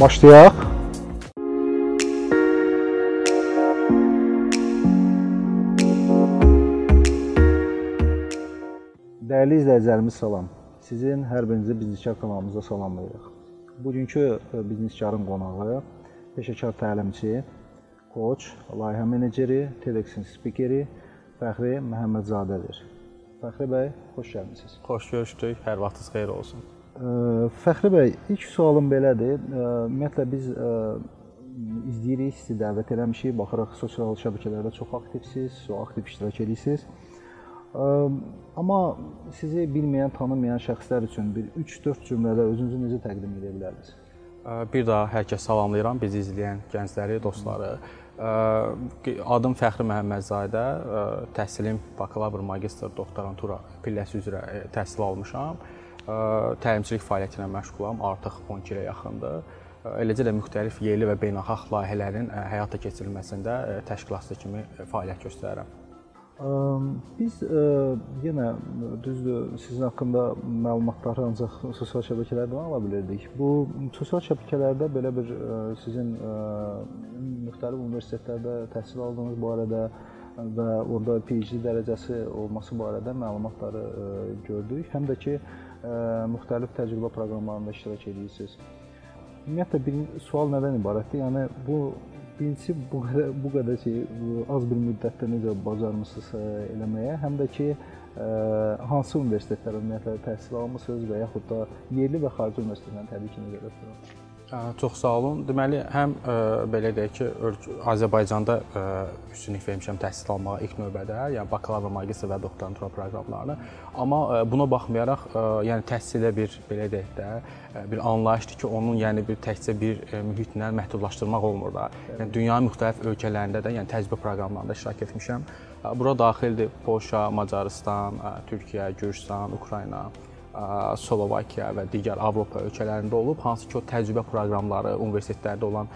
Başlayaq. Dəyərli izləyicilərimiz salam. Sizin hər birinizi Bizniskar kanalımızda salamlayırıq. Bugünkü e, Bizniskarın qonağı peşəkar təlimçi, koç, layihə meneceri, TEDx-in spikeri Fəxri Məhəmmədzadədir. Fəxri bəy, xoş gəlmisiniz. Xoş görüşdük. Hər vaxtınız xeyir olsun. Fəxri bəy, ilk sualım belədir. Ümumiyyətlə biz izləyirik, sizi dəvət eləmişik. Baxırıq sosial şəbəkələrdə çox aktivsiz, çox aktiv iştirak edirsiniz. Amma sizi bilməyən, tanımayan şəxslər üçün bir 3-4 cümlədə özünüzü necə təqdim edə bilərsiniz? Bir daha hər kəs salamlayıram bizi izləyən gəncləri, dostları. Adım Fəxri Məhəmmədzadə. Təhsilim bakalavr, magistr, doktorantura pilləsi üzrə təhsil almışam. Təlimçilik fəaliyyəti ilə məşğulam artıq 12 ilə yaxındır. Eləcə də müxtəlif yerli və beynəlxalq layihələrin həyata keçirilməsində təşkilatçı kimi fəaliyyət göstərirəm. Biz yenə düzdür, sizin haqqında məlumatları ancaq sosial şəbəkələrdən ala bilirdik. Bu sosial şəbəkələrdə belə bir sizin müxtəlif universitetlərdə təhsil aldığınız barədə və orada PhD dərəcəsi olması barədə məlumatları gördük. Həm də ki, müxtəlif təcrübə proqramlarında iştirak edirsiniz. Ümumiyyətlə bir sual nədən ibarətdir? Yəni bu Birincisi bu qədər bu qədər şey az bir müddətdə necə bacarmısınız eləməyə, həm də ki hansı universitetlərdə ümumiyyətlə təhsil almısınız və yaxud da yerli və xarici universitetlərdən təbii ki necə eləsiniz? Çox sağ olun. Deməli, həm ə, belə deyək ki, Azərbaycanda ə, üstünlük vermişəm təhsil almağa ilk növbədə, yəni bakalavr, magistr və doktorantura proqramlarını. Amma ə, buna baxmayaraq, ə, yəni təhsilə bir belə deyək də, ə, bir anlayışdır ki, onun yəni bir təkcə bir ə, mühitlə məhdudlaşdırmaq olmur da. Yəni dünyanın müxtəlif ölkələrində də, yəni təcrübə proqramlarında iştirak etmişəm. Bura daxildir Polşa, Macarıstan, Türkiyə, Gürcüstan, Ukrayna, Slovakiya və digər Avropa ölkələrində olub, hansı ki o təcrübə proqramları, universitetlərdə olan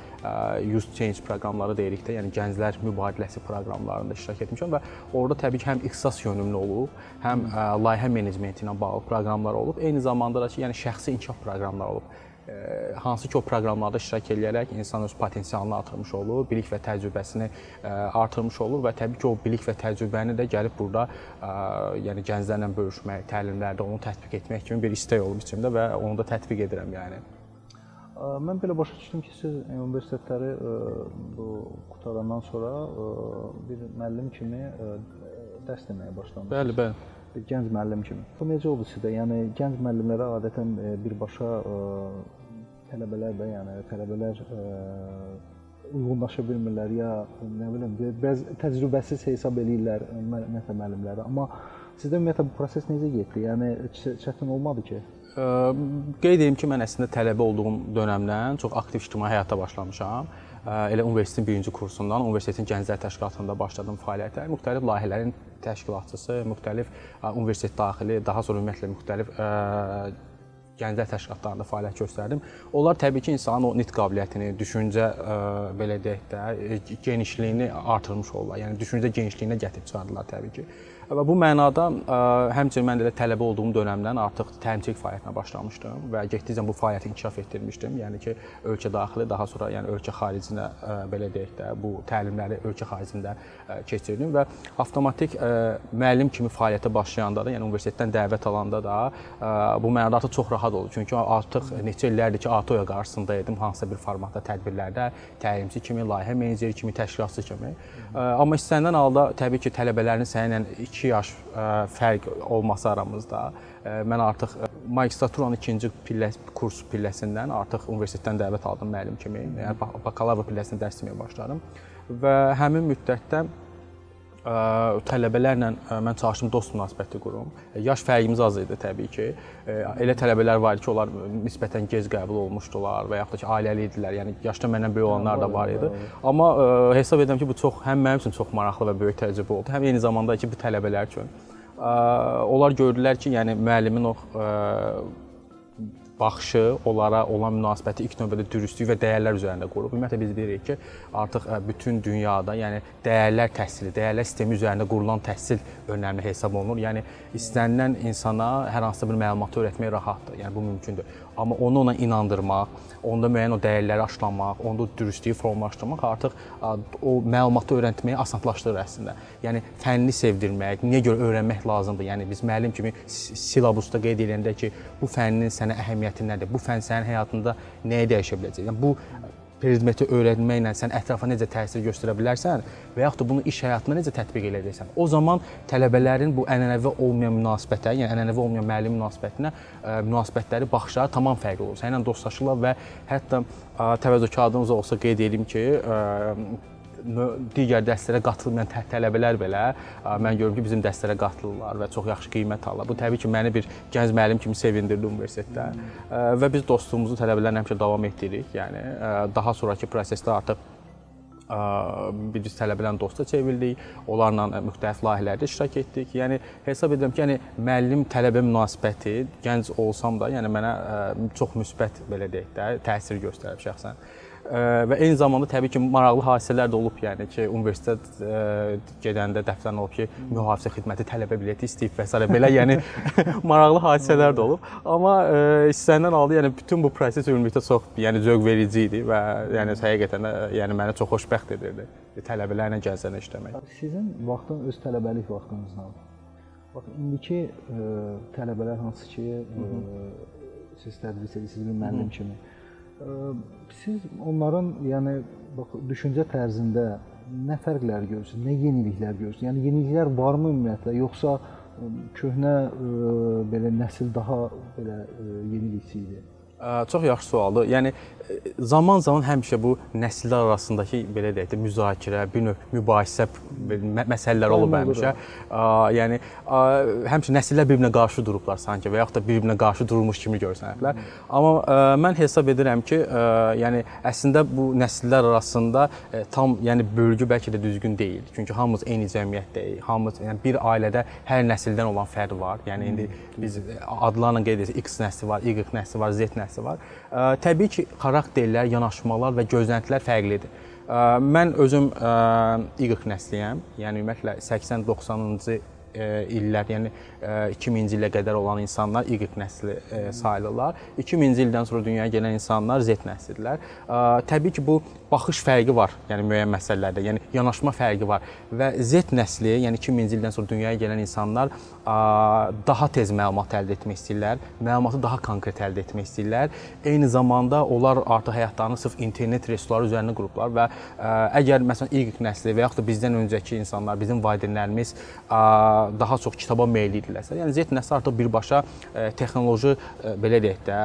youth change proqramları deyirik də, yəni gənclər mübadiləsi proqramlarında iştirak etmişəm və orada təbii ki həm ixtisas yönümlü olub, həm layihə menecmenti ilə bağlı proqramlar olub, eyni zamanda da ki, yəni şəxsi inkişaf proqramları olub hansı ki o proqramlarda iştirak edərək insan öz potensialını artırmış olur, bilik və təcrübəsini artırmış olur və təbii ki o bilik və təcrübəni də gəlib burada yəni gənclərlə bölüşmək, təlimlərdə onu tətbiq etmək kimi bir istək olub içimdə və onu da tətbiq edirəm yəni. Mən belə başa düşdüm ki, siz universitetləri bu qutarandan sonra bir müəllim kimi dərs deməyə başlamısınız. Bəli, bəli bir gənc müəllim kimi. Bu necə oldu sizdə? Yəni gənc müəllimlərə adətən birbaşa tələbələr də, yəni tələbələr ə, e, uyğunlaşa bilmirlər ya nə bilim, bəzi təcrübəsiz hesab eləyirlər ümumiyyətlə müəllimləri. Amma sizdə ümumiyyətlə bu proses necə getdi? Yəni çətin olmadı ki? Ə, e, qeyd edim ki, mən əslində tələbə olduğum dövrdən çox aktiv ictimai həyata başlamışam. Ə, e, elə universitetin birinci kursundan universitetin gənclər təşkilatında başladım fəaliyyətə. Müxtəlif layihələrin təşkilatçısı, müxtəlif universitet daxili, daha sonra ümumiyyətlə müxtəlif ə, gənclər təşkilatlarında fəaliyyət göstərdim. Onlar təbii ki, insanın o nitq qabiliyyətini, düşüncə ə, belə deyək də, genişliyini artırmış olurlar. Yəni düşüncə genişliyinə gətirib çıxardılar təbii ki. Və bu mənada ə, həmçinin mən də tələbə olduğum dövrdən artıq təlimçilik fəaliyyətinə başlamışdım və getdikcə bu fəaliyyəti inkişaf etdirmişdim. Yəni ki, ölkə daxili, daha sonra yəni ölkə xaricinə ə, belə deyək də, bu təlimləri ölkə xaricində ə, keçirdim və avtomatik müəllim kimi fəaliyyətə başlayanda da, yəni universitetdən dəvət alanda da bu mənada artıq çox rahat oldu. Çünki artıq neçə illərdir ki, ATOya qarşısında idim hansısa bir formatda tədbirlərdə təlimçi kimi, layihə meneceri kimi, təşkilatçı kimi. Amma istənilən halda təbii ki, tələbələrin səninlə 2 yaş fərq olması aramızda mən artıq magistraturanın ikinci pillə kurs pilləsindən artıq universitetdən dəvət aldım müəllim kimi. Yəni bakalavr pilləsində dərs deməyə başladım və həmin müddətdə tələbələrlə mən çalışdım dost münasibəti qurum. Yaş fərqimiz az idi təbii ki. Elə tələbələr var ki, onlar nisbətən gec qəbul olmuşdular və yaxud da ki, ailəli idilər. Yəni yaşda məndən böyük olanlar da var idi. Amma hesab edirəm ki, bu çox həm mənim üçün çox maraqlı və böyük təcrübə oldu, həm eyni zamanda ki, bu tələbələr üçün. Onlar gördülər ki, yəni müəllimin o baxışı, onlara olan münasibəti ilk növbədə dürüstlük və dəyərlər üzərində qurub. Ümumiyyətlə biz bilirik ki, artıq bütün dünyada, yəni dəyərlər təhsili, dəyərlər sistemi üzərində qurulan təhsil önəmli hesab olunur. Yəni istənilən insana hər hansısa bir məlumatı öyrətmək rahatdır. Yəni bu mümkündür. Amma onu ona inandırmaq, onda müəyyən o dəyərləri aşılamaq, onda dürüstlüyü formalaşdırmaq artıq o məlumatı öyrətməyi asanlaşdırır əslində. Yəni fənni sevdirmək, niyə görə öyrənmək lazımdır? Yəni biz müəllim kimi silabusda qeyd edəndə ki, bu fənnin sənə əhəmiyyəti nədir? Bu fənn sənin həyatında nəyi dəyişə biləcək? Yəni bu predmeti öyrənməklə sən ətrafa necə təsir göstərə bilərsən və yaxud da bunu iş həyatına necə tətbiq edəcəksən. O zaman tələbələrin bu ənənəvi olmayan münasibətə, yəni ənənəvi olmayan müəllim münasibətinə ə, münasibətləri baxışları tamam fərqli olur. Səninlə dostlaşırlar və hətta təvəzzökarlığınız olsa qeyd edim ki, ə, digər dərslərə qatılmayan tə tələbələr belə mən görürəm ki, bizim dərslərə qatılırlar və çox yaxşı qiymət alırlar. Bu təbii ki, məni bir gənc müəllim kimi sevindirdi universitetdə. Və biz dostluğumuzu tələbələrlə həmişə davam etdiririk. Yəni daha sonrakı prosesdə artıq biz tələbələrlə dosta çevrildik. Onlarla müxtəlif layihələrdə iştirak etdik. Yəni hesab edirəm ki, yəni müəllim tələbə münasibəti gənc olsam da, yəni mənə çox müsbət belə deyək də təsir göstərib şəxsən və eyni zamanda təbii ki, maraqlı hadisələr də olub, yəni ki, universitet gedəndə dəfən olub ki, mühafizə xidməti tələbə bileti istəyib və s. belə, yəni maraqlı hadisələr də olub. Amma hissəndən aldı, yəni bütün bu proses ümumilikdə çox, yəni zövq verici idi və yəni həqiqətən də yəni məni çox xoşbəxt edirdi tələbələrlə gəzənə işləmək. Sizin vaxtın öz tələbəlik vaxtınızdan. Bax indiki ə, tələbələr hansı ki, ə, siz tədris edirsiniz bir müəllim kimi. Hı -hı Siz onların, yəni bax düşüncə tərzində nə fərqlər görürsüz, nə yeniliklər görürsüz? Yəni yeniliklər varmı ümumiyyətlə, yoxsa köhnə belə nəsil daha belə yenilikçi idi? Çox yaxşı sualdır. Yəni zaman-zaman həmişə bu nəsillər arasındakı belə deyək də müzakirə, bir növ mübahisə məsələlər olub həmişə. Yəni həmişə nəsillər bir-birinə qarşı durublar sanki və yaxud da bir-birinə qarşı durmuş kimi görsəniblər. Amma mən hesab edirəm ki, yəni əslində bu nəsillər arasında tam yəni bölgü bəlkə də düzgün deyil. Çünki hamımız eyni cəmiyyətdəyik. Hamımız yəni bir ailədə hər nəsildən olan fərq var. Yəni indi biz adlarla qeyd etsək X nəsli var, Y nəsli var, Z nəsli var. Təbii ki, xarakterlər, yanaşmalar və gözləntilər fərqlidir. Mən özüm Y nəsliyəm. Yəni ümumiyyətlə 80-90-cı illər, yəni 2000-ci illə qədər olan insanlar Y nəsli sayılırlar. 2000-ci ildən sonra dünyaya gələn insanlar Z nəslidirlər. Təbii ki, bu baxış fərqi var, yəni müəyyən məsələlərdə, yəni yanaşma fərqi var və Z nəsli, yəni 2000-ci ildən sonra dünyaya gələn insanlar daha tez məlumat əldə etmək istəyirlər, məlumatı daha konkret əldə etmək istəyirlər. Eyni zamanda onlar artıq həyatlarını sırf internet resursları üzərində qurublar və əgər məsələn Y nəsli və yaxud da bizdən öncəki insanlar, bizim valideynlərimiz daha çox kitaba meyilli idilərsə, yəni Z nəsli artıq birbaşa texnoloji belə deyək də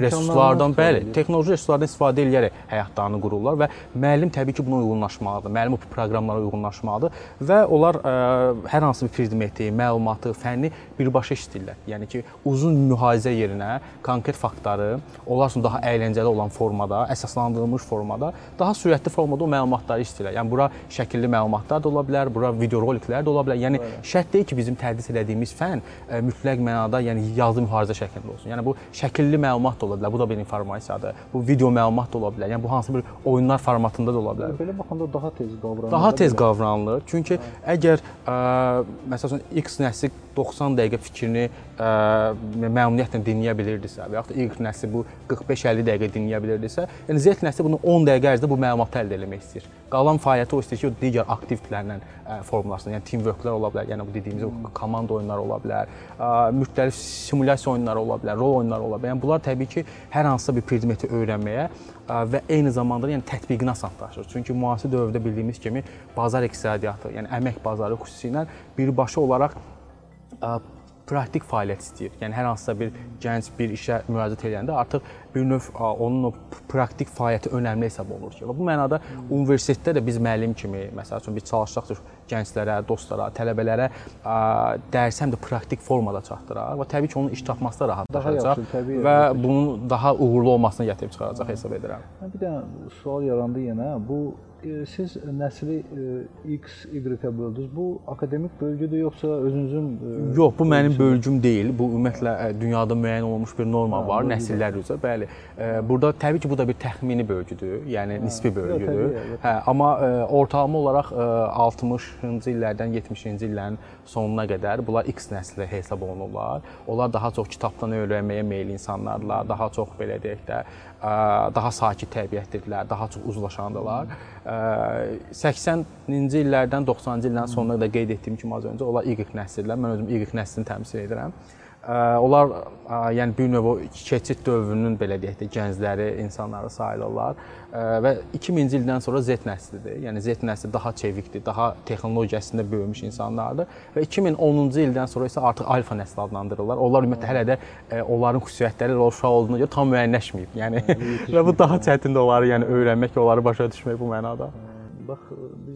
resurslardan, bəli, texnoloji resurslardan istifadə edərək həyatlarını qurur qururlar və müəllim təbii ki, buna uyğunlaşmalıdır. Müəllim o proqramlara uyğunlaşmalıdır və onlar hər hansı bir predmeti, məlumatı, fənni birbaşa işləyirlər. Yəni ki, uzun mühazizə yerinə konkret faktları, onlar üçün daha əyləncəli olan formada, əsaslandırılmış formada, daha sürətli formada o məlumatları işləyirlər. Yəni bura şəkilli məlumatlar da ola bilər, bura videoroliklər də ola bilər. Yəni evet. Şərt deyil ki, bizim tədris etdiyimiz fənn ə, mütləq mənada, yəni yazılı mühazizə şəklində olsun. Yəni bu şəkilli məlumat da ola bilər. Bu da bir informasiyadır. Bu video məlumat da ola bilər. Yəni bu hansı bir oyunlar formatında da ola bilər. Belə baxanda daha tez qavranılır. Daha tez qavranılır. Çünki hə. əgər ə, məsələn X nəsli 90 dəqiqə fikrini ə, məmnuniyyətlə dinləyə bilirdisə və yaxud da Y nəsli bu 45-50 dəqiqə dinləyə bilirdisə, yəni Z nəsli bunu 10 dəqiqə ərzində bu məlumatı əldə etmək istəyir. Qalan fəaliyyəti o istəyir ki, o digər aktivliklərlə formalaşsın. Yəni team worklər ola bilər, yəni bu dediyimiz hmm. komanda oyunları ola bilər, müxtəlif simulyasiya oyunları ola bilər, rol oyunları ola bilər. Yəni bunlar təbii ki, hər hansısa bir predmeti öyrənməyə və eyni zamanda yəni tətbiqini asanlaşdırır. Çünki müasir dövrdə bildiyimiz kimi bazar iqtisadiyyatı, yəni əmək bazarı xüsusilə birbaşa olaraq praktik fəaliyyət istəyir. Yəni hər hansısa bir gənc bir işə müraciət edəndə artıq bir növ onun o praktik fəaliyyəti önəmli hesab olunur ki. Və bu mənada universitetdə də biz müəllim kimi, məsəl üçün biz çalışacaqdır gənclərə, dostlara, tələbələrə dərsi həm də praktik formada çatdıraq və təbii ki, onun iş tapması da rahatlaşacaq və bunun daha uğurlu olmasına gətirib çıxaracaq hesab edirəm. Bir dənə sual yarandı yenə. Bu siz nəsli X, Y-ə böldünüz. Bu akademik bölgüdür yoxsa özünüzün Yox, bu mənim bölgüm deyil. Bu ümumiyyətlə dünyada müəyyən olunmuş bir norma var, nəsillər üzrə. Bəli. Burada təbii ki, bu da bir təxmini bölgüdür, yəni nisbi bölgüdür. təbii, Hə, amma ortalama olaraq ə, 60-cı illərdən 70-ci illərin sonuna qədər bunlar X nəsli hesab olunurlar. Onlar daha çox kitabdan öyrənməyə meyilli insanlardılar, daha çox belə deyək də, daha sakit təbiətlidirlər, daha çox uzlaşandılar. Ə, 80-ci illərdən 90-cı illərin sonuna qədər qeyd etdiyim kimi az öncə onlar Y nəsildirlər. Mən özüm Y nəslini təmsil edirəm. Onlar yəni bir növ o keçid dövrünün belə deyək də gəncləri, insanları sayılırlar və 2000-ci ildən sonra Z nəslidir. Yəni Z nəsli daha çevikdir, daha texnologiyasında böyümüş insanlardır və 2010-cu ildən sonra isə artıq alfa nəsli adlandırırlar. Onlar ümumiyyətlə hələ də onların xüsusiyyətləri ilə uşaq olduğuna görə tam müəyyənləşməyib. Yəni və bu daha çətindir onları yəni öyrənmək, onları başa düşmək bu mənada. Bax biz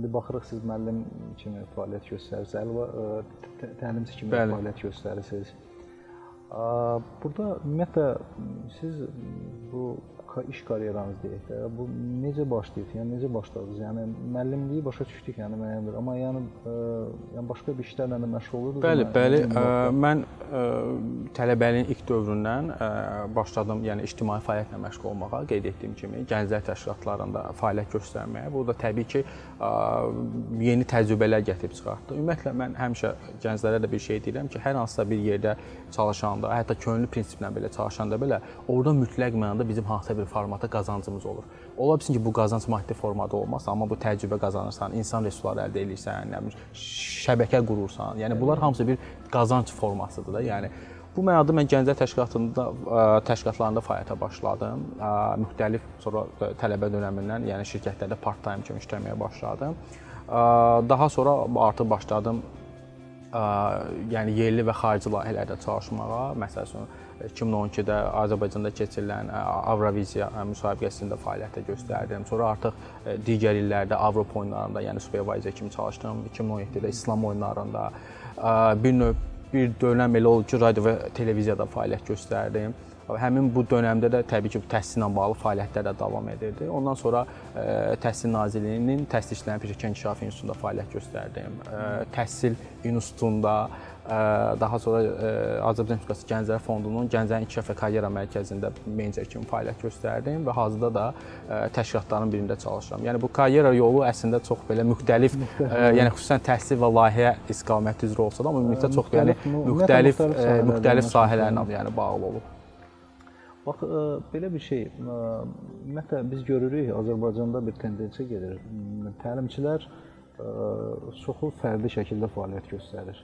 indi baxırıq siz müəllim kimi fəaliyyət göstərirsiniz, əlavə təlimçi kimi Bəli. fəaliyyət göstərirsiniz. Burada ümumiyyətlə siz bu iş karyeranız deyək də, bu necə başlayıb? Yəni necə başladınız? Yəni müəllimliyi başa düşdük, yəni müəyyən bir, amma yəni ə, yəni başqa bir işlərlə də məşğul olurdunuz? Bəli, bəli. Ə, mən ə, tələbəliyin ilk dövründən ə, başladım, yəni ictimai fəaliyyətlə məşğul olmağa, qeyd etdiyim kimi, gənclər təşkilatlarında fəaliyyət göstərməyə. Bu da təbii ki, ə, yeni təcrübələr gətirib çıxartdı. Ümumiyyətlə mən həmişə gənclərə də bir şey deyirəm ki, hər hansısa bir yerdə çalışanda, hətta könüllü prinsiplə belə çalışanda belə, orada mütləq mənada bizim hansısa bir formata qazancımız olur. Ola bilsin ki, bu qazanc maddi formada olmaz, amma bu təcrübə qazanırsan, insan resursları əldə edirsən, nə bilim, şəbəkə qurursan. Yəni bunlar hamısı bir qazanc formasıdır da. Yəni bu mənada mən Gənclər təşkilatında təşkilatlarında fəaliyyətə başladım. Müxtəlif sonra tələbə dövründən, yəni şirkətlərdə part-time kimi işləməyə başladım. Daha sonra artıq başladım yəni yerli və xarici layihələrdə çalışmağa. Məsələn, 2012-də Azərbaycanda keçirilən Avroviziya müsabiqəsində fəaliyyətə göstərdim. Sonra artıq digər illərdə Avropa oyunlarında, yəni supervisor kimi çalışdım. 2017-də İslam oyunlarında bir növ bir dönəm elə oldu ki, radio və televiziyada fəaliyyət göstərdim. Həmin bu dövrdə də təbii ki, təhsillə bağlı fəaliyyətlər də davam edirdi. Ondan sonra ə, Təhsil Nazirliyinin Təhsil İşlərinin Peşəkar İnkişafı İnstitutunda fəaliyyət göstərdim. Ə, Təhsil İnstitutunda daha sonra Azərbaycan Respublikası Gənclər Fondunun Gənclərin İnkişaf və Karyera Mərkəzində menecer kimi fəaliyyət göstərdim və hazırda da təşkilatların birində çalışıram. Yəni bu karyera yolu əslində çox belə müxtəlif, yəni xüsusən təhsil və layihə istiqaməti üzrə olsa da, ümumiyyətlə çox yəni müxtəlif müxtəlif sahələrlə yəni bağlı olub. Bax belə bir şey, ümumiyyətlə biz görürük Azərbaycanda bir tendensiya gedir. Təlimçilər çoxu fərdi şəkildə fəaliyyət göstərir.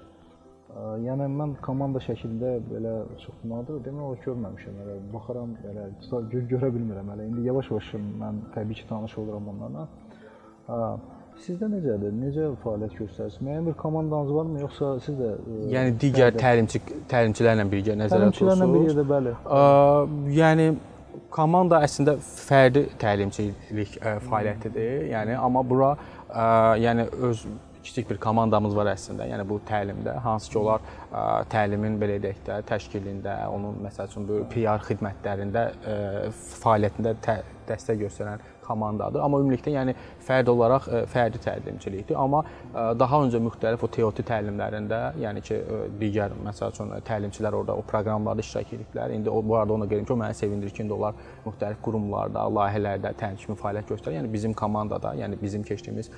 Yəni mən komanda şəklində belə çox nadir demək olar görməmişəm. Elə baxıram, tutar görə bilmirəm hələ. İndi yavaş-yavaş mən təbii ki, tanış oluram onlarla. Sizdə necədir? Necə fəaliyyət göstərirsiniz? Müəyyən bir komandanız varmı, yoxsa siz də Yəni digər fərdə... təlimçi təlimçilərlə birgə nəzərdə tutursunuz? Təlimçilərlə birgə də bəli. Ə, yəni komanda əslində fərdi təlimçilik ə, fəaliyyətidir. Yəni amma bura ə, yəni öz kiçik bir komandamız var əslində. Yəni bu təlimdə hansı ki, onlar ə, təlimin belə deyək də təşkilində, onun məsəl üçün bu PR xidmətlərində ə, fəaliyyətində tə, dəstək göstərən komandadır. Amma ümumilikdə yəni fərd olaraq ə, fərdi təlimçilikdir. Amma ə, daha öncə müxtəlif o TOT təlimlərində, yəni ki, ə, digər məsəl üçün təlimçilər orada o proqramlarda iştirak ediblər. İndi o bu arada ona qeyd edim ki, o məni sevindirir ki, indi onlar müxtəlif qurumlarda, layihələrdə təlim kimi fəaliyyət göstərir. Yəni bizim komandada, yəni bizim keçdiyimiz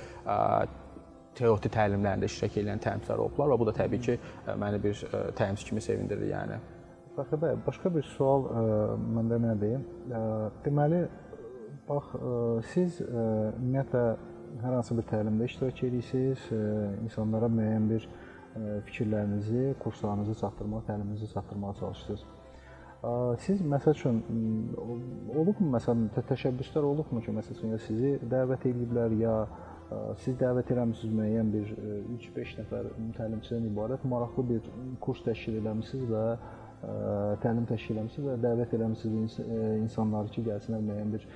teori təlimlərində iştirak edən təlimçilər olublar və bu da təbii ki, məni bir təlimçi kimi sevindirir, yəni. Fəxri bəy, başqa bir sual ə, məndə nədir? Ə, deməli, bax, ə, siz ə, ümumiyyətlə hər hansı bir təlimdə iştirak edirsiniz, ə, insanlara müəyyən bir fikirlərinizi, kurslarınızı çatdırmağa, təliminizi çatdırmağa çalışırsınız. Siz məsəl üçün olubmu məsələn təşəbbüslər olubmu ki, məsəl üçün ya sizi dəvət ediblər ya siz dəvət eləmisiniz müəyyən bir 3-5 nəfər təlimçidən ibarət maraqlı bir kurs təşkil eləmisiniz və təlim təşkil eləmisiniz və dəvət eləmisiniz insanları ki, gəlsinlər müəyyən bir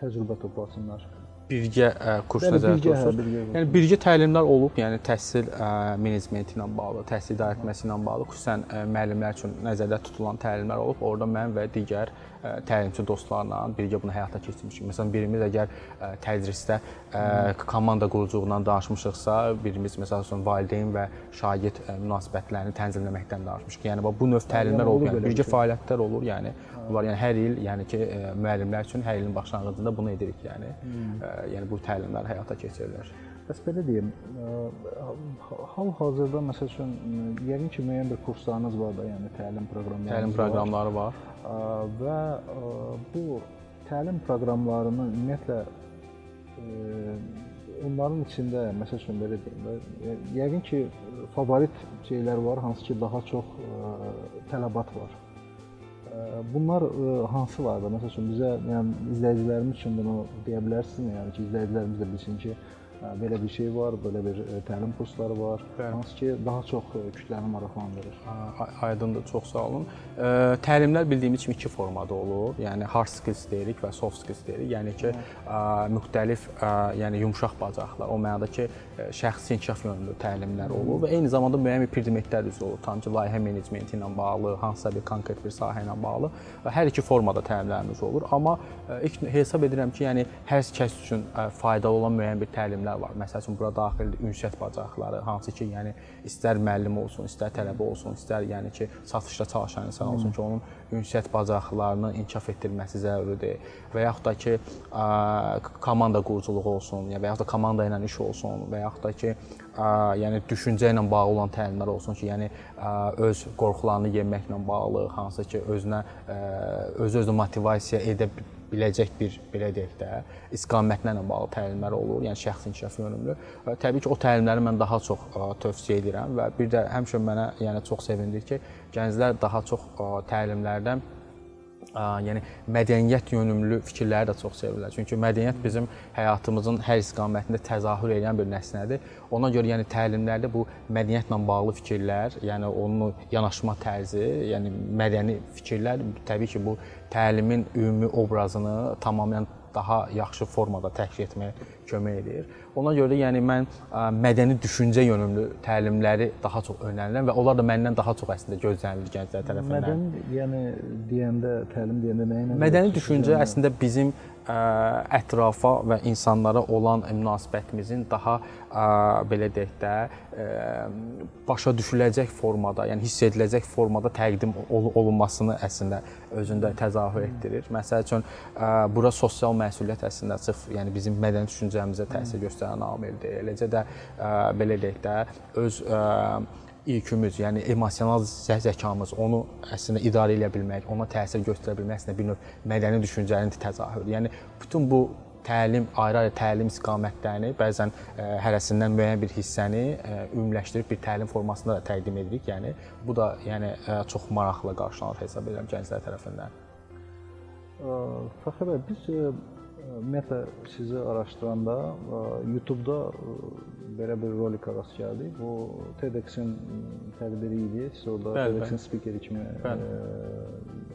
təcrübə toplasınlar. birgə ə, kurs nəzərdə birgə, hə. Yəni birgə təlimlər olub, yəni təhsil ə, menecmenti ilə bağlı, təhsil idarə etməsi ilə bağlı xüsusən ə, müəllimlər üçün nəzərdə tutulan təlimlər olub. Orada mən və digər ə, təlimçi dostlarla birgə bunu həyata keçirmişik. Məsələn, birimiz əgər tədrisdə komanda quruculuğundan danışmışıqsa, birimiz məsəl üçün valideyn və şagird münasibətlərini tənzimləməkdən danışmışıq. Yəni bu növ təlimlər yəni olub, olub yəni bir birgə fəaliyyətlər olur. Yəni bunlar yəni hər il, yəni ki, müəllimlər üçün hər ilin başlanğıcında bunu edirik, yəni. Yəni bu təlimlər həyata keçirilir. Bəs belə deyim, ə, hal-hazırda məsəl üçün ə, yəqin ki, müəyyən bir kurslarınız var da, yəni təlim proqramları. Təlim proqramları var. və ə, bu təlim proqramlarını ümumiyyətlə onların içində məsəl üçün belə deyim yəqin ki, favorit şeylər var, hansı ki, daha çox tələbat var. Bunlar ə, hansılardır? Məsəl üçün bizə, yəni izləyicilərimiz üçün bunu deyə bilərsiniz, yəni ki, izləyicilərimiz də bilsin ki, belə bir şey var, belə bir ə, təlim kursları var, Bəli. hansı ki, daha çox ə, kütləni maraqlandırır. A- Aydındır, çox sağ olun. Ə, Təlimlər bildiyimiz kimi iki formada olur. Yəni hard skills deyirik və soft skills deyirik. Yəni ki, ə, müxtəlif, yəni yumşaq bacarıqlar, o mənada ki, şəxsi inkişaf yönümlü təlimlər olur və eyni zamanda müəyyən bir predmetlər üzrə olur. Tam ki, layihə menecmenti ilə bağlı, hansısa bir konkret bir sahə ilə bağlı və hər iki formada təlimlərimiz olur. Amma ilk hesab edirəm ki, yəni hər kəs üçün faydalı olan müəyyən bir təlimlər var. Məsəl üçün bura daxildir ünsiyyət bacarıqları, hansı ki, yəni istər müəllim olsun, istər tələbə olsun, istər yəni ki, satışda çalışan insan olsun ki, onun ünsiyyət bacarıqlarını inkişaf etdirilməsi zəruridir və yaxud da ki, ə, komanda quruculuğu olsun, ya və yaxud da komanda ilə iş olsun və yaxud da ki, ə, yəni düşüncə ilə bağlı olan təlimlər olsun ki, yəni ə, öz qorxularını yenməklə bağlı, hansı ki, özünə öz-özünə motivasiya edə biləcək bir belə deyək də istiqamətlərlə bağlı təlimlər olur, yəni şəxsi inkişaf yönümlü. Təbii ki, o təlimləri mən daha çox tövsiyə edirəm və bir də həmişə mənə yəni çox sevindir ki, gənclər daha çox təlimlərdən yəni mədəniyyət yönümlü fikirləri də çox sevirlər. Çünki mədəniyyət bizim həyatımızın hər istiqamətində təzahür edən bir nəsnədir. Ona görə yəni təlimlərdə bu mədəniyyətlə bağlı fikirlər, yəni onun yanaşma tərzi, yəni mədəni fikirlər təbii ki, bu təlimin ümumi obrazını tamamilə daha yaxşı formada təşkil etməyə kömək edir. Ona görə də yəni mən ə, mədəni düşüncə yönümlü təlimləri daha çox önərirəm və onlar da məndən daha çox əslində gözlənilir gənclər tərəfindən. Mədəni, yəni deyəndə, təlim deyəndə nə ilə? Mədəni düşüncə əslində bizim ə, ətrafa və insanlara olan münasibətimizin daha ə, belə deyək də ə, başa düşüləcək formada, yəni hiss ediləcək formada təqdim ol olunmasını əslində özündə təzahür etdirir. Məsəl üçün ə, bura sosial məsuliyyət əslində sırf yəni bizim mədəni düşüncəmizə təsir göstərən amildir. Eləcə də belə deyək də öz IQ-müz, yəni emosional zə- zəkamız, onu əslində idarə edə bilmək, ona təsir göstərə bilmək əslində bir növ mədəni düşüncənin təzahürüdür. Yəni bütün bu təlim, ayrı-ayrı təlim istiqamətlərini bəzən ə, hərəsindən müəyyən bir hissəni ə, ümumiləşdirib bir təlim formasında da təqdim edirik. Yəni bu da yəni ə, çox maraqlı qarşılanır hesab edirəm gənclər tərəfindən. Fəxri bəy, biz ə, ümumiyyətlə sizi araşdıranda ə, YouTube-da ə, belə bir rolikə rast gəldik. Bu TEDx-in tədbiri idi. Siz orada TEDx-in spikeri kimi ə, Bəli.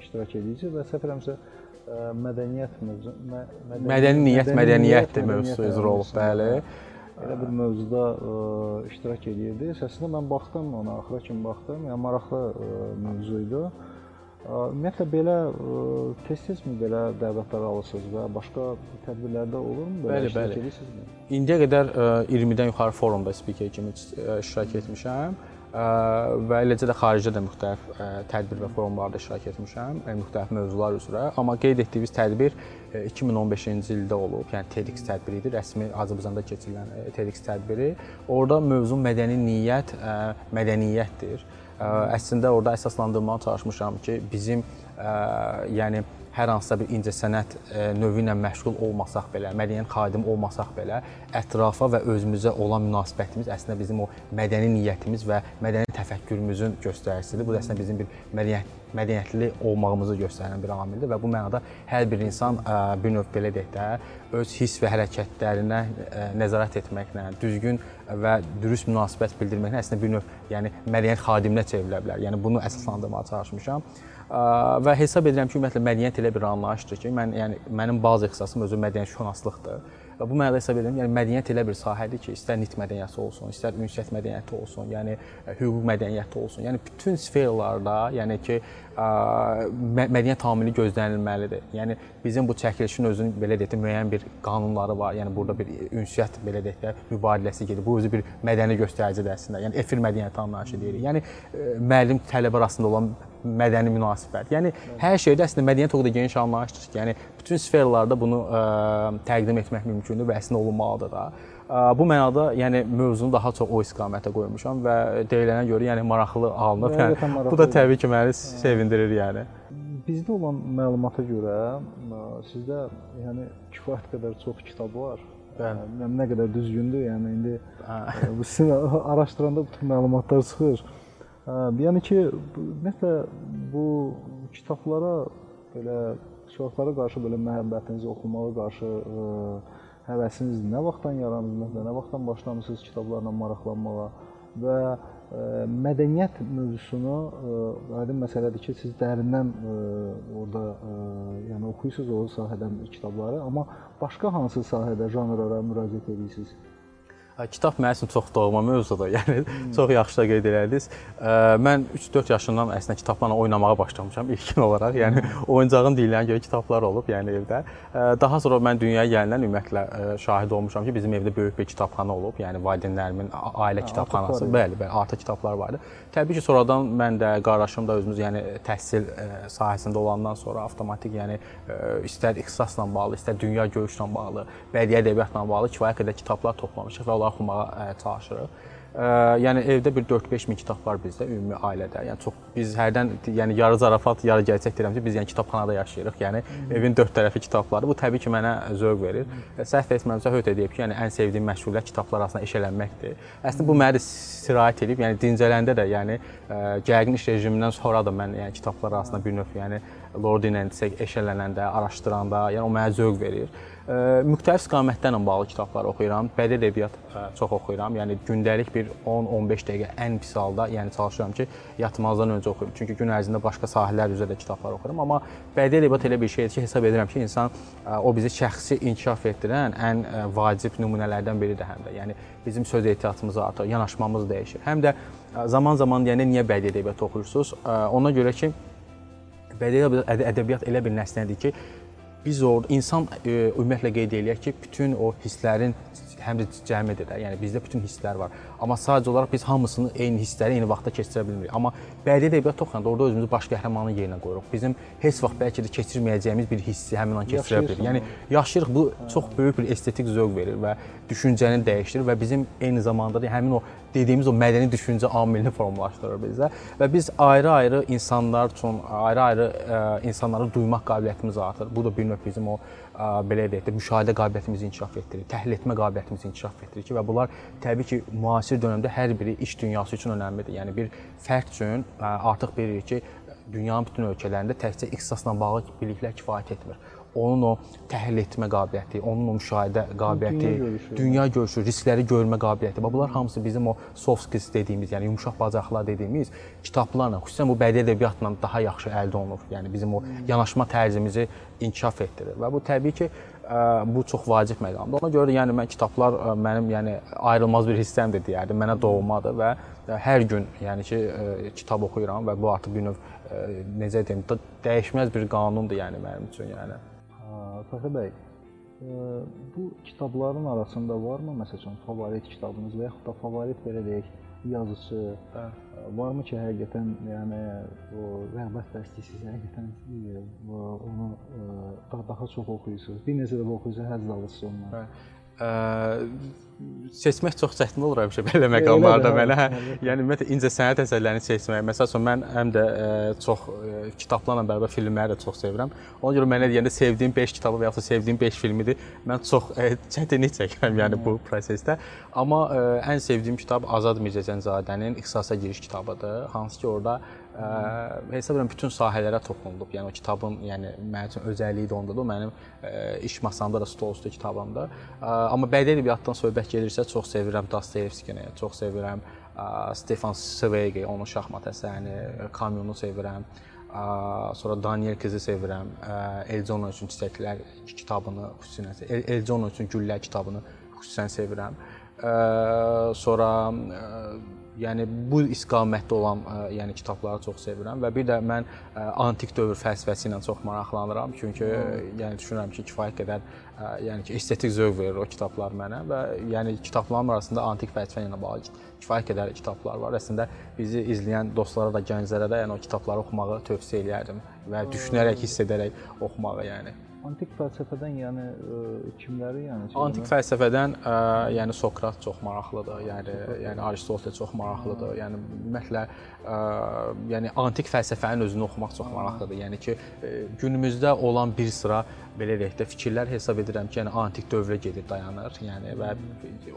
iştirak edici və səhv eləmirəmsə ə, mədəniyyət mövzu mə, Mədəni niyyət, mədəniyyətdir mədəniyyət mövzusu üzrə olub, bəli. Elə bir mövzuda ə, iştirak edirdi. Əslində mən baxdım ona, axıra kimi baxdım. Yəni maraqlı ə, mövzu idi. Ə, Ümumiyyətlə belə tez-tezmi belə dəvətlər alırsınız və başqa tədbirlərdə olurmu belə Bəli, bəli. edirsinizmi? İndiyə qədər ə, 20-dən yuxarı forumda spiker kimi iştirak etmişəm və eləcə də xaricdə də müxtəlif tədbir və forumlarda iştirak etmişəm, ə, müxtəlif mövzular üzrə. Amma qeyd etdiyimiz tədbir ə, 2015-ci ildə olub, yəni TEDx tədbiri idi, rəsmi Azərbaycanda keçirilən TEDx tədbiri. Orada mövzu mədəni niyyət, mədəniyyətdir. Əslində orada əsaslandırmağa çalışmışam ki, bizim ə, yəni hər hansısa bir incəsənət növü ilə məşğul olmasaq belə, mədəniyyət xadimi olmasaq belə, ətrafa və özümüzə olan münasibətimiz əslində bizim o mədəni niyyətimiz və mədəni təfəkkürümüzün göstəricisidir. Bu da əslində bizim bir mədəniyyət mədəniyyətli olmağımızı göstərən bir amildir və bu mənada hər bir insan bir növ belə deyək də öz hiss və hərəkətlərinə nəzarət etməklə, düzgün və dürüst münasibət bildirməklə əslində bir növ yəni mədəniyyət xadiminə çevrilə bilər. Yəni bunu əsaslandırmağa çalışmışam. Və hesab edirəm ki, ümumiyyətlə mədəniyyət elə bir anlayışdır ki, mən yəni mənim bazı ixtisasım özü mədəniyyət şünaslıqdır Və bu mənada hesab edirəm, yəni mədəniyyət elə bir sahədir ki, istər nitq mədəniyyəti olsun, istər ünsiyyət mədəniyyəti olsun, yəni hüquq mədəniyyəti olsun. Yəni bütün sferlərdə, yəni ki, mədəniyyət tamili gözlənilməlidir. Yəni bizim bu çəkilişin özünün belə deyək də müəyyən bir qanunları var. Yəni burada bir ünsiyyət belə deyək də mübadiləsi gedir. Bu özü bir mədəni göstəricidir əslində. Yəni efir mədəniyyəti anlayışı deyirik. Yəni müəllim tələbə arasında olan mədəni münasibət. Yəni hər şeydə əslində mədəniyyət o qədər geniş anlayışdır ki, yəni bütün sferlərdə bunu ə, təqdim etmək mümkündür və əslində olunmalıdır da. Ə, bu mənada yəni mövzunu daha çox o istiqamətə qoymuşam və deyilənə görə yəni maraqlı alınıb. Yəni maraqlı bu da təbii ki, məni sevindirir yəni. Bizdə olan məlumata görə sizdə yəni kifayət qədər çox kitab var. Bəli. Nə qədər düzgündür, yəni indi bu sizin araşdıranda bütün məlumatlar çıxır. Yəni ki, ümumiyyətlə bu kitablara belə uşaqlara qarşı belə məhəbbətinizi oxumağa qarşı ə, həvəsiniz nə vaxtdan yarandı, nə vaxtdan başlamısınız kitablarla maraqlanmağa və ə, mədəniyyət mövzusunu ə, aydın məsələdir ki, siz dərindən orada yəni oxuyursunuz o sahədən kitabları, amma başqa hansı sahədə janrlara müraciət edirsiniz? Kitab mənim üçün çox doğma mövzudur. Yəni hmm. çox yaxşı da qeyd elədiniz. Mən 3-4 yaşından əslində kitablarla oynamağa başlamışam ilkin olaraq. Yəni hmm. oyuncağın deyilinə görə kitablar olub, yəni evdə. Daha sonra mən dünyaya gələndən ümumiyyətlə şahid olmuşam ki, bizim evdə böyük bir kitabxana olub. Yəni valideynlərimin ailə kitabxanası, bəli, bəli, artıq kitablar var idi. Təbii ki, sonradan mən də, qardaşım da özümüz yəni təhsil sahəsində olandan sonra avtomatik yəni istər ixtisasla bağlı, istər dünya görüşlə bağlı, bədii ədəbiyyatla bağlı kifayət qədər kitablar toplamışıq və onları oxumağa çalışırıq. Yəni evdə bir 4-5 min kitab var bizdə ümumi ailədə. Yəni çox biz hərdən yəni yarı zarafat, yarı gerçək deyirəm ki, biz yəni kitabxanada yaşayırıq. Yəni evin dörd tərəfi kitabları. Bu təbii ki, mənə zövq verir. Hmm. Səhv etmirəmsə Höt deyib ki, yəni ən sevdiyim məşğuliyyət kitablar arasında eşələnməkdir. Əslində bu mənə sirayət edib. Yəni dincələndə də, yəni gərgin iş rejimindən sonra da mən yəni kitablar arasında bir növ yəni Lord ilə eşələnəndə, araşdıranda, yəni o mənə zövq verir müxtəlif istiqamətlərlə bağlı kitablar oxuyuram. Bədii ədəbiyyat çox oxuyuram. Yəni gündəlik bir 10-15 dəqiqə ən pis halda, yəni çalışıram ki, yatmazdan öncə oxuyum. Çünki gün ərzində başqa sahələr üzrə də kitablar oxuyuram, amma bədii ədəbiyyat elə bir şeydir ki, hesab edirəm ki, insan o bizi şəxsi inkişaf etdirən ən vacib nümunələrdən biridir həm də. Yəni bizim söz ehtiyatımız artır, yanaşmamız dəyişir. Həm də zaman-zaman deyəndə niyə bədii ədəbiyyat oxuyursunuz? Ona görə ki, bədii ədəbiyyat elə bir nəsnədir ki, biz orada insan e, ümumiyyətlə qeyd eləyək ki, bütün o hisslərin həm də cəmi edir də. Yəni bizdə bütün hisslər var. Amma sadəcə olaraq biz hamısını eyni hissləri eyni vaxtda keçirə bilmirik. Amma bədii ədəbiyyat oxuyanda orada özümüzü baş qəhrəmanın yerinə qoyuruq. Bizim heç vaxt bəlkə də keçirməyəcəyimiz bir hissi həmin an keçirə bilirik. Yəni yaşayırıq bu çox böyük bir estetik zövq verir və düşüncəni dəyişdirir və bizim eyni zamanda da həmin o dediyimiz o mədəni düşüncə amilini formalaşdırır bizə və biz ayrı-ayrı insanlar üçün ayrı-ayrı insanları duymaq qabiliyyətimiz artır. Bu da bir növ bizim o belə deyək də müşahidə qabiliyyətimizi inkişaf etdirir, təhlil etmə qabiliyyətimizi inkişaf etdirir ki, və bunlar təbii ki, müasir dövrdə hər biri iş dünyası üçün önəmlidir. Yəni bir fərd üçün artıq bilirik ki, dünyanın bütün ölkələrində təkcə ixtisasla bağlı biliklər kifayət etmir onun o təhlil etmə qabiliyyəti, onun o müşahidə qabiliyyəti, dünya görüşü, dünya görüşü riskləri görmə qabiliyyəti. Bax bunlar hamısı bizim o soft skills dediyimiz, yəni yumşaq bacarıqlar dediyimiz kitablarla, xüsusən bu bədii ədəbiyyatla daha yaxşı əldə olunur. Yəni bizim o yanaşma tərzimizi inkişaf etdirir və bu təbii ki, bu çox vacib məqamdır. Ona görə yəni mən kitablar mənim yəni ayrılmaz bir hissəmdir deyərdim. Mənə doğmadır və hər gün yəni ki kitab oxuyuram və bu artıq bir növ necə deyim, dəyişməz bir qanundur yəni mənim üçün yəni. Fəxri bəy, bu kitabların arasında varmı məsələn favorit kitabınız və yaxud da favorit belə deyək yazıçı hə. Varmı ki, həqiqətən yəni o rəğbət bəsləyirsiz, həqiqətən onu daha çox oxuyursunuz. Bir neçə dəfə oxuyursunuz, həzz alırsınız ondan. Hə seçmək çox çətin olur həmişə belə məqamlarda mənə. Hə, yəni ümumiyyətlə incə sənət əsərlərini seçmək. Məsələn, mən həm də ə, çox ə, kitablarla bərabər filmləri də çox sevirəm. Ona görə mənə deyəndə sevdiyim 5 kitabı və ya da sevdiyim 5 filmidir. Mən çox ə, çətinlik çəkirəm yəni bu prosesdə. Amma ə, ən sevdiyim kitab Azad Mirzəcənzadənin İxtisasa giriş kitabıdır. Hansı ki, orada hesab edirəm bütün sahələrə toxunulub. Yəni o kitabın, yəni mənim üçün özəlliyi də ondadır. O mənim ə, iş masamda da stol üstü kitabımdır. Ə, amma bədii ədəbiyyatdan söhbət gedirsə, çox sevirəm Dostoyevskini, çox sevirəm ə, Stefan Zweig, onun şahmat əsərini, Kamyonu sevirəm. Sonra Daniel qızı sevirəm. Elzona üçün çiçəklər kitabını xüsusən Elzona üçün güllər kitabını xüsusən sevirəm. Sonra yəni bu istiqamətdə olan yəni kitabları çox sevirəm və bir də mən antik dövr fəlsəfəsi ilə çox maraqlanıram. Çünki yəni düşünürəm ki, kifayət qədər yəni ki, estetik zövq verir o kitablar mənə və yəni kitablarım arasında antik fəlsəfə ilə bağlı kifayət qədər kitablar var. Əslində bizi izləyən dostlara da, gənclərə də yəni o kitabları oxumağı tövsiyə eləyərdim və düşünərək, hiss edərək oxumağı yəni. Antik fəlsəfədən yəni ə, kimləri yəni Antik fəlsəfədən ə, yəni Sokrat çox maraqlıdır. Yəni yəni Aristotel çox maraqlıdır. Yəni ümumiyyətlə ə, yəni antik fəlsəfənin özünü oxumaq çox maraqlıdır. Yəni ki, ə, günümüzdə olan bir sıra belə deyək də fikirlər hesab edirəm ki, yəni antik dövrə gedib dayanır. Yəni və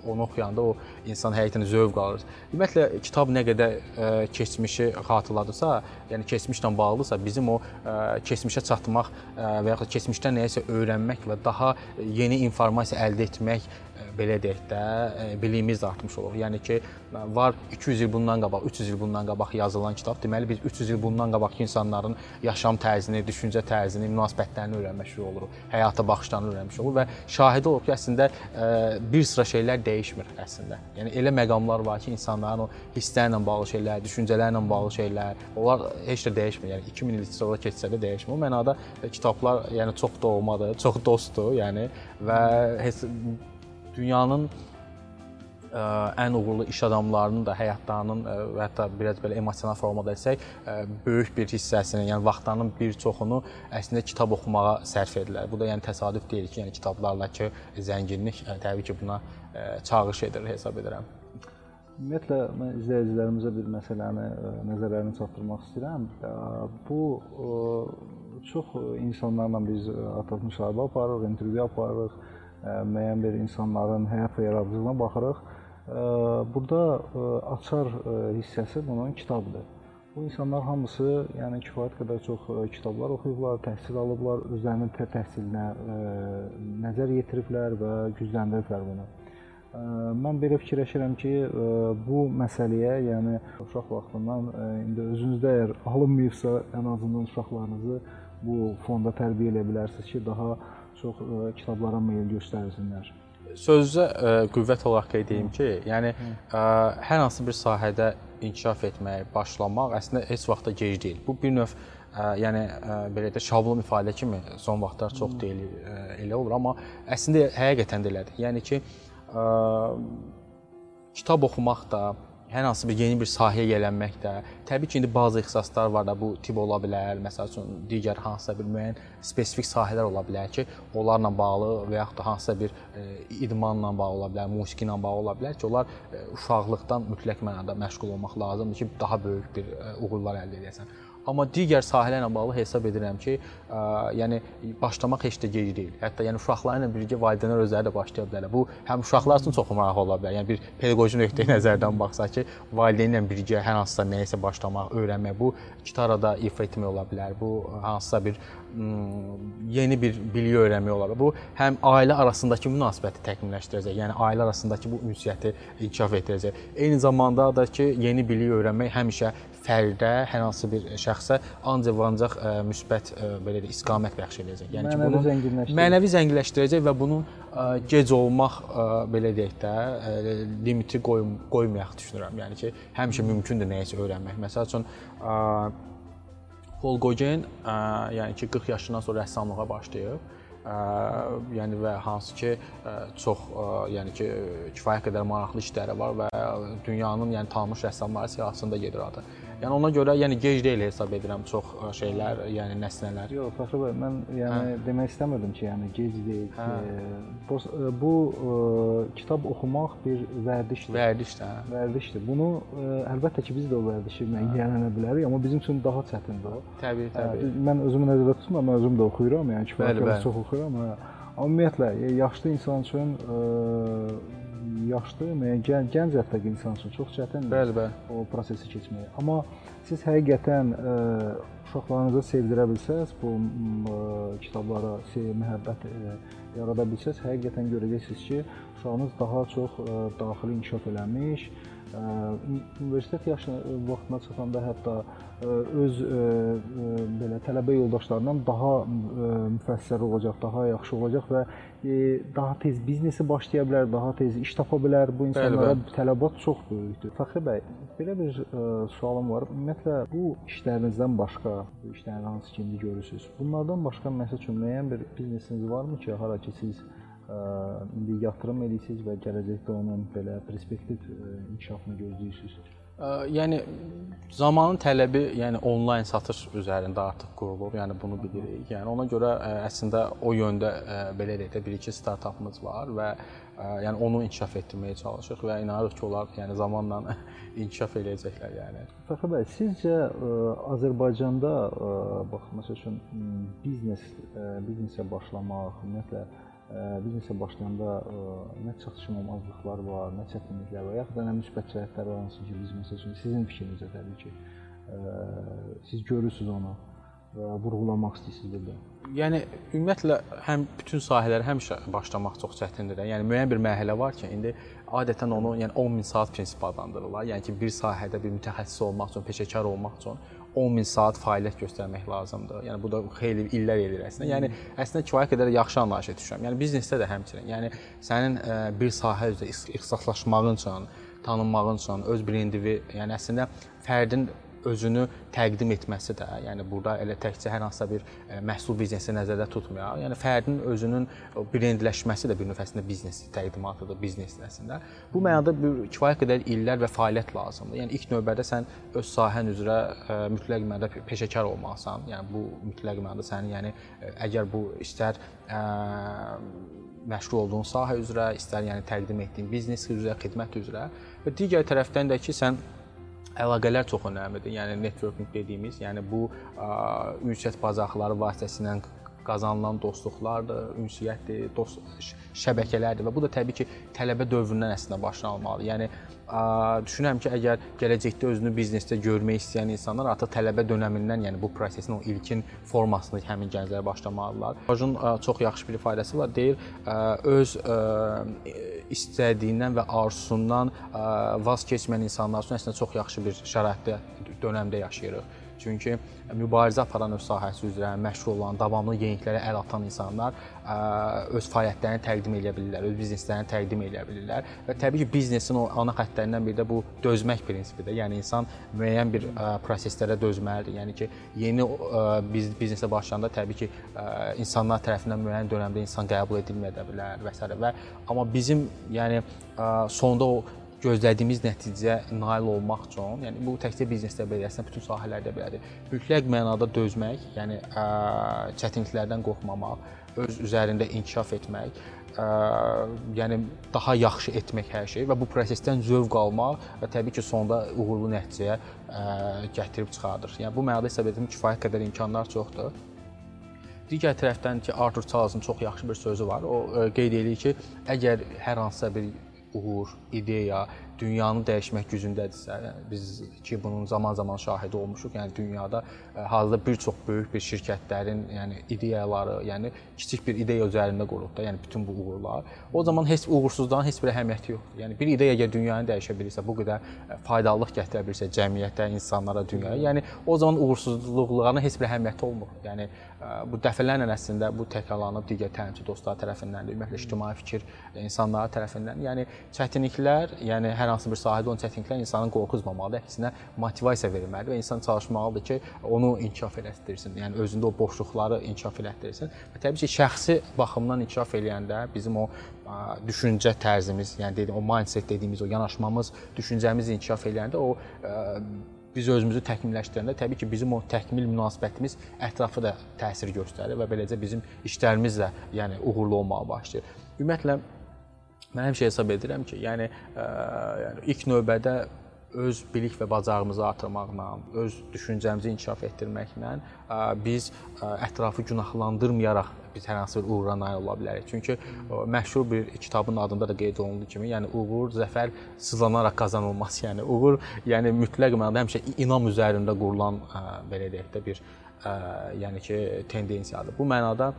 onu oxuyanda o insan həqiqətən zövq alır. Ümumiyyətlə kitab nə qədər ə, keçmişi xatırladırsa, yəni keçmişlə bağlıdırsa, bizim o ə, keçmişə çatmaq ə, və yaxud keçmişdən nəyisə öyrənmək və daha yeni informasiya əldə etmək belə deyək də, biliyimiz də artmış olur. Yəni ki, var 200 il bundan qabaq, 300 il bundan qabaq yazılan kitab. Deməli biz 300 il bundan qabaqki insanların yaşam tərzini, düşüncə tərzini, münasibətlərini öyrənmiş oluruq. Həyata baxışlarını öyrənmiş oluruq və şahidi oluruq ki, əslində bir sıra şeylər dəyişmir əslində. Yəni elə məqamlar var ki, insanların o hisslərlə bağlı şeylər, düşüncələrlə bağlı şeylər, onlar heç də dəyişmir. Yəni 2000 il sonra keçsə də dəyişmir. O mənada kitablar yəni çox doğmadır, çox dostdur, yəni və heç dünyanın ə, ən uğurlu iş adamlarının da həyatlarının ə, və hətta biraz belə emosional formada desək, ə, böyük bir hissəsini, yəni vaxtlarının bir çoxunu əslində kitab oxumağa sərf edirlər. Bu da yəni təsadüf deyil ki, yəni kitablardakı zənginlik ə, təbii ki, buna ə, çağırış edir hesab edirəm. Ümumiyyətlə mən izləyicilərimizə bir məsələni nəzərlərini çatdırmaq istəyirəm. Bu çox insanlarla biz artıq müsahibə aparırıq, intervyu aparırıq müəyyən bir insanların həyat və yaradıcılığına baxırıq. Burada açar hissəsi bunun kitabdır. Bu insanlar hamısı, yəni kifayət qədər çox kitablar oxuyublar, təhsil alıblar, özlərinin təhsilinə nəzər yetiriblər və gücləndiriblər bunu. Mən belə fikirləşirəm ki, bu məsələyə, yəni uşaq vaxtından indi özünüzdə əgər alınmayıbsa, ən azından uşaqlarınızı bu fonda tərbiyə edə bilərsiniz ki, daha çox ə, e, kitablara meyl göstərsinlər. Sözdə ə, e, qüvvət olaraq qeyd edeyim ki, yəni ə, e, hər hansı bir sahədə inkişaf etməyə başlamaq əslində heç vaxt da gec deyil. Bu bir növ ə, yəni ə, belə də şablon ifadə kimi son vaxtlar çox deyil ə, elə olur, amma əslində həqiqətən də elədir. Yəni ki, ə, kitab oxumaq da hər hansı bir yeni bir sahəyə yiyələnmək də, təbii ki, indi bəzi ixtisaslar var da, bu tibb ola bilər, məsəl üçün digər hansısa bir müəyyən spesifik sahələr ola bilər ki, onlarla bağlı və yaxud da hansısa bir e, idmanla bağlı ola bilər, musiqi ilə bağlı ola bilər ki, onlar e, uşaqlıqdan mütləq mənada məşğul olmaq lazımdır ki, daha böyük bir e, uğurlar əldə edəsən. Amma digər sahələrlə bağlı hesab edirəm ki, ə, yəni başlamaq heç də gec deyil. Hətta yəni uşaqlarla birgə valideynlər özləri də başlaya bilərlər. Bu həm uşaqlar üçün çox maraqlı ola bilər. Yəni bir pedaqoji nöqteyi nəzərdən baxsaq ki, valideynlə birgə hər hansısa nəyisə başlamaq, öyrənmək, bu kitarada ifa etmək ola bilər. Bu hansısa bir yeni bir biliyi öyrənmək olar. Bu həm ailə arasındakı münasibəti təkmilləşdirəcək, yəni ailə arasındakı bu ünsiyyəti inkişaf etdirəcək. Eyni zamanda da ki, yeni biliyi öyrənmək həmişə fərdə, hər hansı bir şəxsə ancaq və ancaq ə, müsbət ə, belə də istiqamət bəxş edəcək. Yəni mənəvi ki, bunu zənginləşdirəcək. Mənəvi zənginləşdirəcək və bunun ə, gec olmaq ə, belə deyək də ə, limiti qoy qoymayaq düşünürəm. Yəni ki, həmişə mümkündür nəyisə öyrənmək. Məsəl üçün ə, Paul Gauguin, ə, yəni ki, 40 yaşından sonra rəssamlığa başlayıb Ə, yəni və hansı ki ə, çox ə, yəni ki kifayət qədər maraqlı işləri var və dünyanın yəni tanınmış rəssamları siyahısında gedir adı. Yəni ona görə yəni gec deyil hesab edirəm çox e, şeylər, yəni nəsnələr. Yox, Fəxri bəy, mən yəni hə. demək istəmirdim ki, yəni gec deyil. Hə. Bu, e, bu ə, e, kitab oxumaq bir vərdişdir. Vərdişdir. Hə. Vərdişdir. Bunu ə, əlbəttə ki, biz də o vərdişi müəyyənlənə bilərik, amma bizim üçün daha çətindir o. Təbii, təbii. Ə, mən özümü nəzərdə tutmuram, mən özüm də oxuyuram, yəni kifayət qədər çox oxuyuram. Hə. Ümumiyyətlə yaşlı insan üçün ə, yaşlı, müəyyən gənc, hədtəki insan üçün çox çətindir. Bəli, bəli. O prosesi keçməyə. Amma siz həqiqətən ə, e, uşaqlarınızı sevdirə bilsəz, bu ə, kitablara sevgi, məhəbbət ə, yarada bilsəz, həqiqətən görəcəksiniz ki, uşağınız daha çox ə, daxili inkişaf eləmiş, universitet yaşına vaxtına çatanda hətta öz belə tələbə yoldaşlarından daha müfəssəl olacaq, daha yaxşı olacaq və daha tez biznesi başlaya bilər, daha tez iş tapa bilər. Bu insanlara bəli, bəli. tələbat çox böyükdür. Fəxri bəy, belə bir sualım var. Ümumiyyətlə bu işlərinizdən başqa, bu işlərin hansı ki indi görürsüz, bunlardan başqa məsəl üçün müəyyən bir biznesiniz varmı ki, hara ki siz indi yatırım edirsiniz və gələcəkdə onun belə perspektiv inkişafını gözləyirsiniz? Yəni zamanın tələbi, yəni onlayn satış üzərində artıq qurulub, yəni bunu bilirik. Yəni ona görə əslində o yöndə belə deyək də bir-iki startapımız var və yəni onu inkişaf etdirməyə çalışırıq və inanırıq ki, onlar yəni zamanla inkişaf eləyəcəklər yəni. Fəxri bəy, sizcə Azərbaycanda bax məsəl üçün biznes biznesə başlamaq, ümumiyyətlə biznesə başlayanda nə çatışmamazlıqlar var, nə çətinliklər var, yaxud da nə müsbət cəhətlər var hansı ki, biz məsəl üçün sizin fikrinizə təbii ki, siz görürsüz onu və vurğulamaq istəyirsiniz burada. Yəni ümumiyyətlə həm bütün sahələrə həmişə başlamaq çox çətindir. Yəni müəyyən bir mərhələ var ki, indi adətən onu yəni 10 min saat prinsipi adlandırırlar. Yəni ki, bir sahədə bir mütəxəssis olmaq üçün, peşəkar olmaq üçün 10 min saat fəaliyyət göstərmək lazımdır. Yəni bu da xeyli illər eləyir əslində. Yəni əslində kifayət qədər yaxşı anlayış etmişəm. Yəni biznesdə də həmçinin. Yəni sənin ə, bir sahə üzrə ixtisaslaşmağın üçün, tanınmağın üçün, öz brendini, yəni əslində fərdin özünü təqdim etməsi də, yəni burada elə təkcə hər hansısa bir e, məhsul biznesi nəzərdə tutmayaq. Yəni fərdin özünün brendləşməsi də bir növ əslində biznes təqdimatıdır, biznes əslində. Bu mənada bir kifayət qədər illər və fəaliyyət lazımdır. Yəni ilk növbədə sən öz sahən üzrə e, mütləq mənada peşəkar olmalısan. Yəni bu mütləq mənada sənin yəni e, əgər bu istər ə, məşğul olduğun sahə üzrə, istər yəni təqdim etdiyin biznes üzrə, xidmət üzrə və digər tərəfdən də ki, sən əlaqələr çox əhəmiylidir. Yəni networking dediyimiz, yəni bu ünsiyyət bazarları vasitəsilə qazanılan dostluqlardır, ünsiyyətdir, dost şəbəkələrdir və bu da təbii ki, tələbə dövründən əslində başlanmalıdır. Yəni düşünürəm ki, əgər gələcəkdə özünü biznesdə görmək istəyən insanlar artıq tələbə dövründən, yəni bu prosesin o ilkin formasını həmin gənclər başlamalıdırlar. Projun çox yaxşı bir faydası var. Deyir, öz istədiyindən və arzusundan vaz keçməyən insanlar üçün əslində çox yaxşı bir şəraitdə, dönəmdə yaşayırıq. Çünki mübarizə aparan öz sahəsi üzrə məşğul olan, davamlı yeniliklərə əl atan insanlar öz fəaliyyətlərini təqdim edə bilirlər, öz bizneslərini təqdim edə bilirlər və təbii ki, biznesin o ana xəttlərindən biri də bu dözmək prinsipidir. Yəni insan müəyyən bir proseslərə dözməlidir. Yəni ki, yeni biz biznesə başlayanda təbii ki, insanlar tərəfindən müəyyən dövrdə insan qəbul edilməyə bilər və s. və amma bizim yəni sonda o gözlədiyimiz nəticəyə nail olmaq üçün, yəni bu təkcə biznesdə belə, əslində bütün sahələrdə belədir. Mütləq mənada dözmək, yəni ə, çətinliklərdən qorxmamaq, öz üzərində inkişaf etmək, ə, yəni daha yaxşı etmək hər şeyi və bu prosesdən zövq almaq və təbii ki, sonda uğurlu nəticəyə ə, gətirib çıxardır. Yəni bu mənada hesab edirəm kifayət qədər imkanlar çoxdur. Digər tərəfdən ki, Arthur Charles'ın çox yaxşı bir sözü var. O qeyd edir ki, əgər hər hansısa bir uğur, ideya dünyanı dəyişmək gücündədirsə, biz ki bunun zaman-zaman şahidi olmuşuq. Yəni dünyada e, hazırda bir çox böyük bir şirkətlərin, yəni ideyaları, yəni kiçik bir ideya üzərində qurulub da, yəni bütün bu uğurlar. O zaman heç uğursuzluğun heç bir əhəmiyyəti yoxdur. Yəni bir ideya əgər dünyanı dəyişə bilirsə, bu qədər e, faydalılıq gətirə bilirsə cəmiyyətə, insanlara, dünyaya, yəni o zaman uğursuzluqların heç bir əhəmiyyəti olmur. Yəni e, bu dəfələrlə əslində bu təkrarlanıb digər təlimçi dostlar tərəfindən, ümumiyyətlə ictimai fikir insanları tərəfindən. Yəni çətinliklər, yəni hər hansı bir sahədə olan çətinliklər insanın qorxuzmamalıdır, əksinə motivasiya verməlidir və insan çalışmalıdır ki, onu inkişaf elətdirsin. Yəni özündə o boşluqları inkişaf elətdirsin. Və təbii ki, şəxsi baxımdan inkişaf eləyəndə bizim o ə, düşüncə tərzimiz, yəni dedim, o mindset dediyimiz o yanaşmamız, düşüncəmiz inkişaf eləyəndə o ə, biz özümüzü təkmilləşdirəndə təbii ki, bizim o təkmil münasibətimiz ətrafa da təsir göstərir və beləcə bizim işlərimiz də yəni uğurlu olmağa başlayır. Ümumiyyətlə Mən həmişə hesab edirəm ki, yəni ə, yəni ilk növbədə öz bilik və bacarığımızı artırmaqla, öz düşüncəmizi inkişaf etdirməklə ə, biz ə, ətrafı günahlandırmayaraq biz hər hansı bir uğura nail ola bilərik. Çünki məşhur bir kitabın adında da qeyd olunduğu kimi, yəni uğur, zəfər sızlanaraq qazanılmaz. Yəni uğur, yəni mütləq mənada həmişə inam üzərində qurulan ə, belə deyək də bir ə, yəni ki, tendensiyadır. Bu mənada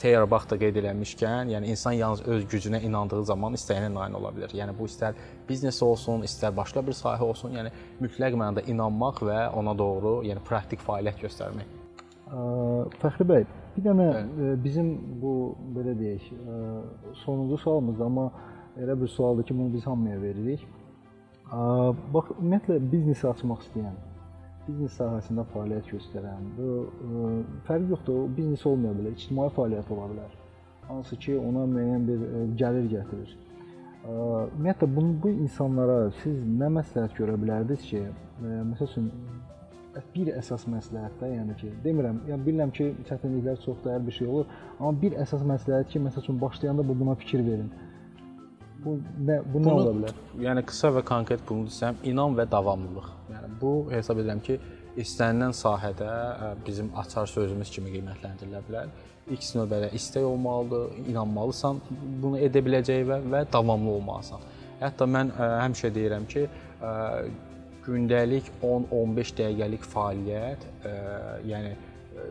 Feyerbax da qeyd eləmişkən, yəni insan yalnız öz gücünə inandığı zaman istəyinə nail ola bilər. Yəni bu istər biznes olsun, istər başqa bir sahə olsun, yəni mütləq mənada inanmaq və ona doğru, yəni praktik fəaliyyət göstərmək. Fəxri bəy, bir dənə Bəli. bizim bu belə deyək, sonuncu sualımızdır, amma elə bir sualdır ki, bunu biz hamıya veririk. Bax, ümumiyyətlə biznes açmaq istəyən, biznes sahəsində fəaliyyət göstərən, bu fərqi yoxdur, biznes olmaya bilər, ictimai fəaliyyət ola bilər. Hansı ki, ona müəyyən bir gəlir gətirir. Ümumiyyətlə bu, bu insanlara siz nə məsləhət görə bilərdiniz ki, məsəl üçün bir əsas məsləhətdə, yəni ki, demirəm, yəni bilirəm ki, çətinliklər çoxdur, hər bir şey olur, amma bir əsas məsləhət ki, məsəl üçün başlayanda bu buna fikir verin. Bu nə bu nə ola bilər? Yəni qısa və konkret bunu desəm, inam və davamlılıq. Yəni bu hesab edirəm ki, istənilən sahədə bizim açar sözümüz kimi qiymətləndirilə bilər. İlk növbədə istək olmalıdır, inanmalısan bunu edə biləcəyinə və davamlı olmalısan. Hətta mən ə, həmişə deyirəm ki, ə, gündəlik 10-15 dəqiqəlik fəaliyyət, ə, yəni ə,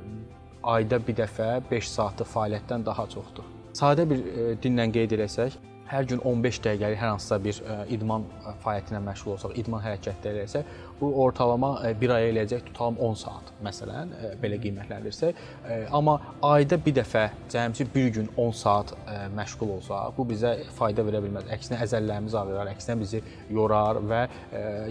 ayda bir dəfə 5 saatlıq fəaliyyətdən daha çoxdur. Sadə bir ə, dillə qeyd etsək, hər gün 15 dəqiqəlik hər hansısa bir ə, idman fəaliyyəti ilə məşğul olsaq, idman hərəkətləri eləsək, bu ortalama 1 aya eləyəcək tutalım 10 saat, məsələn, ə, belə qiymətləndirsək. Ə, amma ayda bir dəfə cəmsi bir gün 10 saat məşğul olsaq, bu bizə fayda verə bilməz. Əksinə əzəllərimiz ağrıyar, əksinə bizi yorar və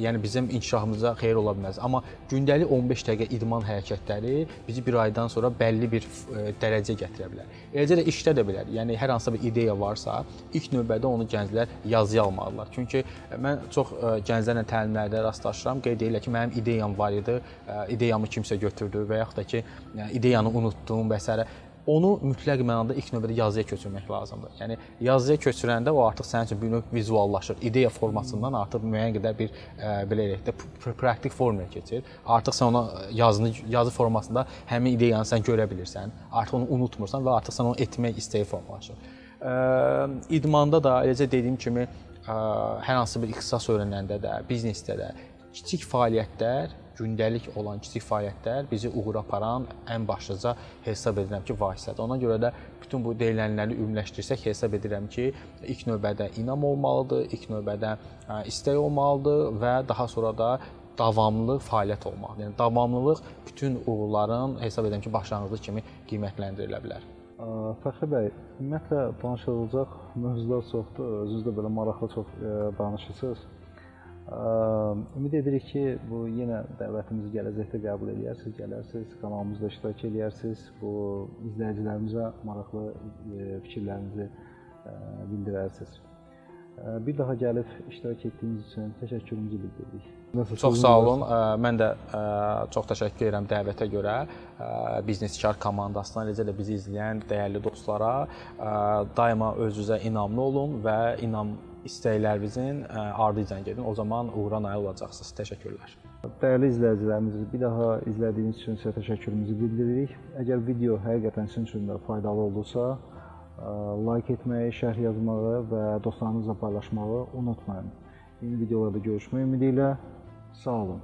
yəni bizim inkişafımıza xeyir ola bilməz. Amma gündəlik 15 dəqiqə idman hərəkətləri bizi bir aydan sonra bəlli bir ə, dərəcə gətirə bilər. Eləcə də işdə də bilər. Yəni hər hansısa bir ideya varsa, ilk növbədə onu gənclər yazıya almalılar. Çünki mən çox gənclərlə təlimlərdə rastlaşıram, qeyd edirlər ki, mənim ideyam var idi, ideyamı kimsə götürdü və yaxud da ki, ideyanı unutdum və s. Onu mütləq mənada ilk növbədə yazıya köçürmək lazımdır. Yəni yazıya köçürəndə o artıq sənin üçün bir növ vizuallaşır. İdeya formasından artıq müəyyən qədər bir ə, belə deyək də praktik formaya keçir. Artıq sən ona yazını yazı formasında həmin ideyanı sən görə bilirsən. Artıq onu unutmursan və artıq sən onu etmək istəyi formalaşır. Ə, idmanda da eləcə dediyim kimi ə, hər hansı bir ixtisas öyrənəndə də, biznesdə də kiçik fəaliyyətlər gündəlik olan kiçik fəaliyyətlər bizi uğura aparan ən başlıca hesab edirəm ki, vasitədir. Ona görə də bütün bu deyilənləri ümumiləşdirsək, hesab edirəm ki, ilk növbədə inam olmalıdır, ilk növbədə istək olmalıdır və daha sonra da davamlı fəaliyyət olmalıdır. Yəni davamlılıq bütün uğurların hesab edirəm ki, başlanğıcı kimi qiymətləndirilə bilər. Fəxri bəy, ümumiyyətlə danışılacaq mövzular çoxdur. Özünüz də belə maraqlı çox danışırsınız. Ümid edirik ki, bu yenə dəvətimizi gələcəkdə qəbul edərsiniz, gələrsiniz, kanalımızda iştirak edərsiniz. Bu izləyicilərimizə maraqlı fikirlərinizi bildirərsiniz. Bir daha gəlib iştirak etdiyiniz üçün təşəkkürümüzü bildiririk. Çox sağ olun. Mən də çox təşəkkür edirəm dəvətə görə. Bizneskar komandasına, eləcə də bizi izləyən dəyərli dostlara daima özünüzə inamlı olun və inam istəklərinizin ardıcıl gedin. O zaman uğura nail olacaqsınız. Təşəkkürlər. Dəyərli izləyicilərimiz, bir daha izlədiyiniz üçün sizə təşəkkürümüzü bildiririk. Əgər video həqiqətən sizin üçün də faydalı oldusa, like etməyi, şərh yazmağı və dostlarınızla paylaşmağı unutmayın. Yeni videolarda görüşmək ümidi ilə sağ olun.